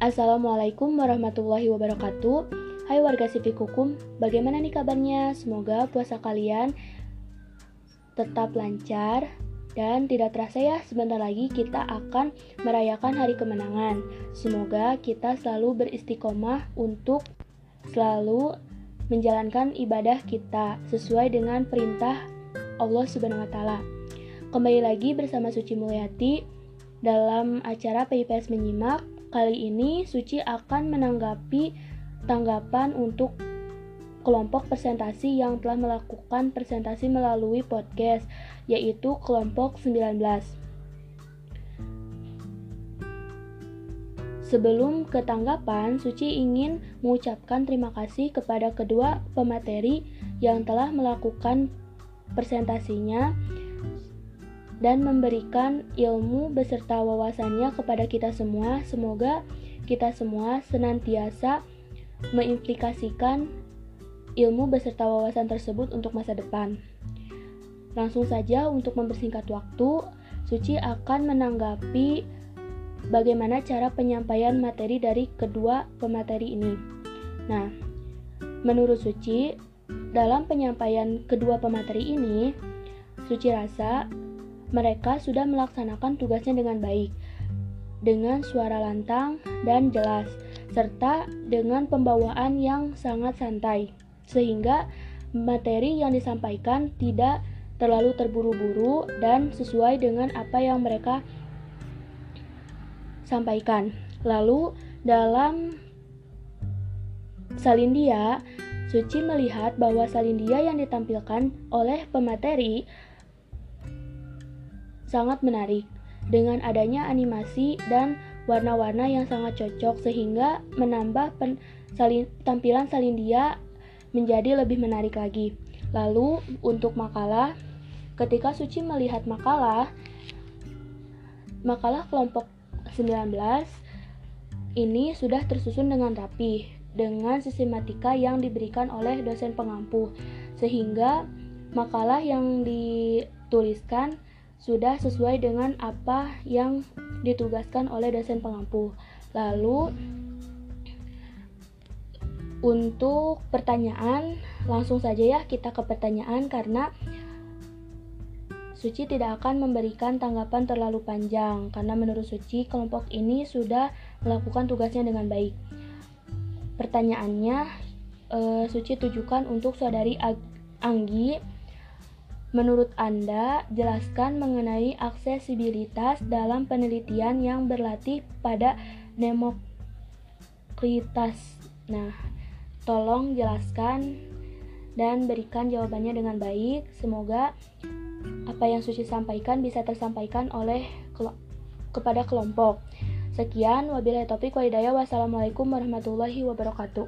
Assalamualaikum warahmatullahi wabarakatuh Hai warga Sipik Hukum, bagaimana nih kabarnya? Semoga puasa kalian tetap lancar dan tidak terasa ya sebentar lagi kita akan merayakan hari kemenangan Semoga kita selalu beristiqomah untuk selalu menjalankan ibadah kita sesuai dengan perintah Allah Subhanahu wa taala. Kembali lagi bersama Suci Mulyati dalam acara PIPS Menyimak Kali ini Suci akan menanggapi tanggapan untuk kelompok presentasi yang telah melakukan presentasi melalui podcast, yaitu kelompok 19. Sebelum ke tanggapan, Suci ingin mengucapkan terima kasih kepada kedua pemateri yang telah melakukan presentasinya dan memberikan ilmu beserta wawasannya kepada kita semua. Semoga kita semua senantiasa mengimplikasikan ilmu beserta wawasan tersebut untuk masa depan. Langsung saja untuk mempersingkat waktu, Suci akan menanggapi bagaimana cara penyampaian materi dari kedua pemateri ini. Nah, menurut Suci, dalam penyampaian kedua pemateri ini, Suci rasa mereka sudah melaksanakan tugasnya dengan baik, dengan suara lantang dan jelas, serta dengan pembawaan yang sangat santai, sehingga materi yang disampaikan tidak terlalu terburu-buru dan sesuai dengan apa yang mereka sampaikan. Lalu, dalam Salindia, Suci melihat bahwa Salindia yang ditampilkan oleh pemateri sangat menarik dengan adanya animasi dan warna-warna yang sangat cocok sehingga menambah pen, salin, tampilan Salindia menjadi lebih menarik lagi. Lalu untuk makalah, ketika Suci melihat makalah, makalah kelompok 19 ini sudah tersusun dengan rapi dengan sistematika yang diberikan oleh dosen pengampu sehingga makalah yang dituliskan sudah sesuai dengan apa yang ditugaskan oleh dosen pengampu. Lalu untuk pertanyaan, langsung saja ya kita ke pertanyaan karena Suci tidak akan memberikan tanggapan terlalu panjang karena menurut Suci kelompok ini sudah melakukan tugasnya dengan baik. Pertanyaannya uh, Suci tujukan untuk saudari Anggi Menurut Anda, jelaskan mengenai aksesibilitas dalam penelitian yang berlatih pada demokritas. Nah, tolong jelaskan dan berikan jawabannya dengan baik. Semoga apa yang Suci sampaikan bisa tersampaikan oleh kelo kepada kelompok. Sekian, wabillahi taufiq walhidayah. Wassalamualaikum warahmatullahi wabarakatuh.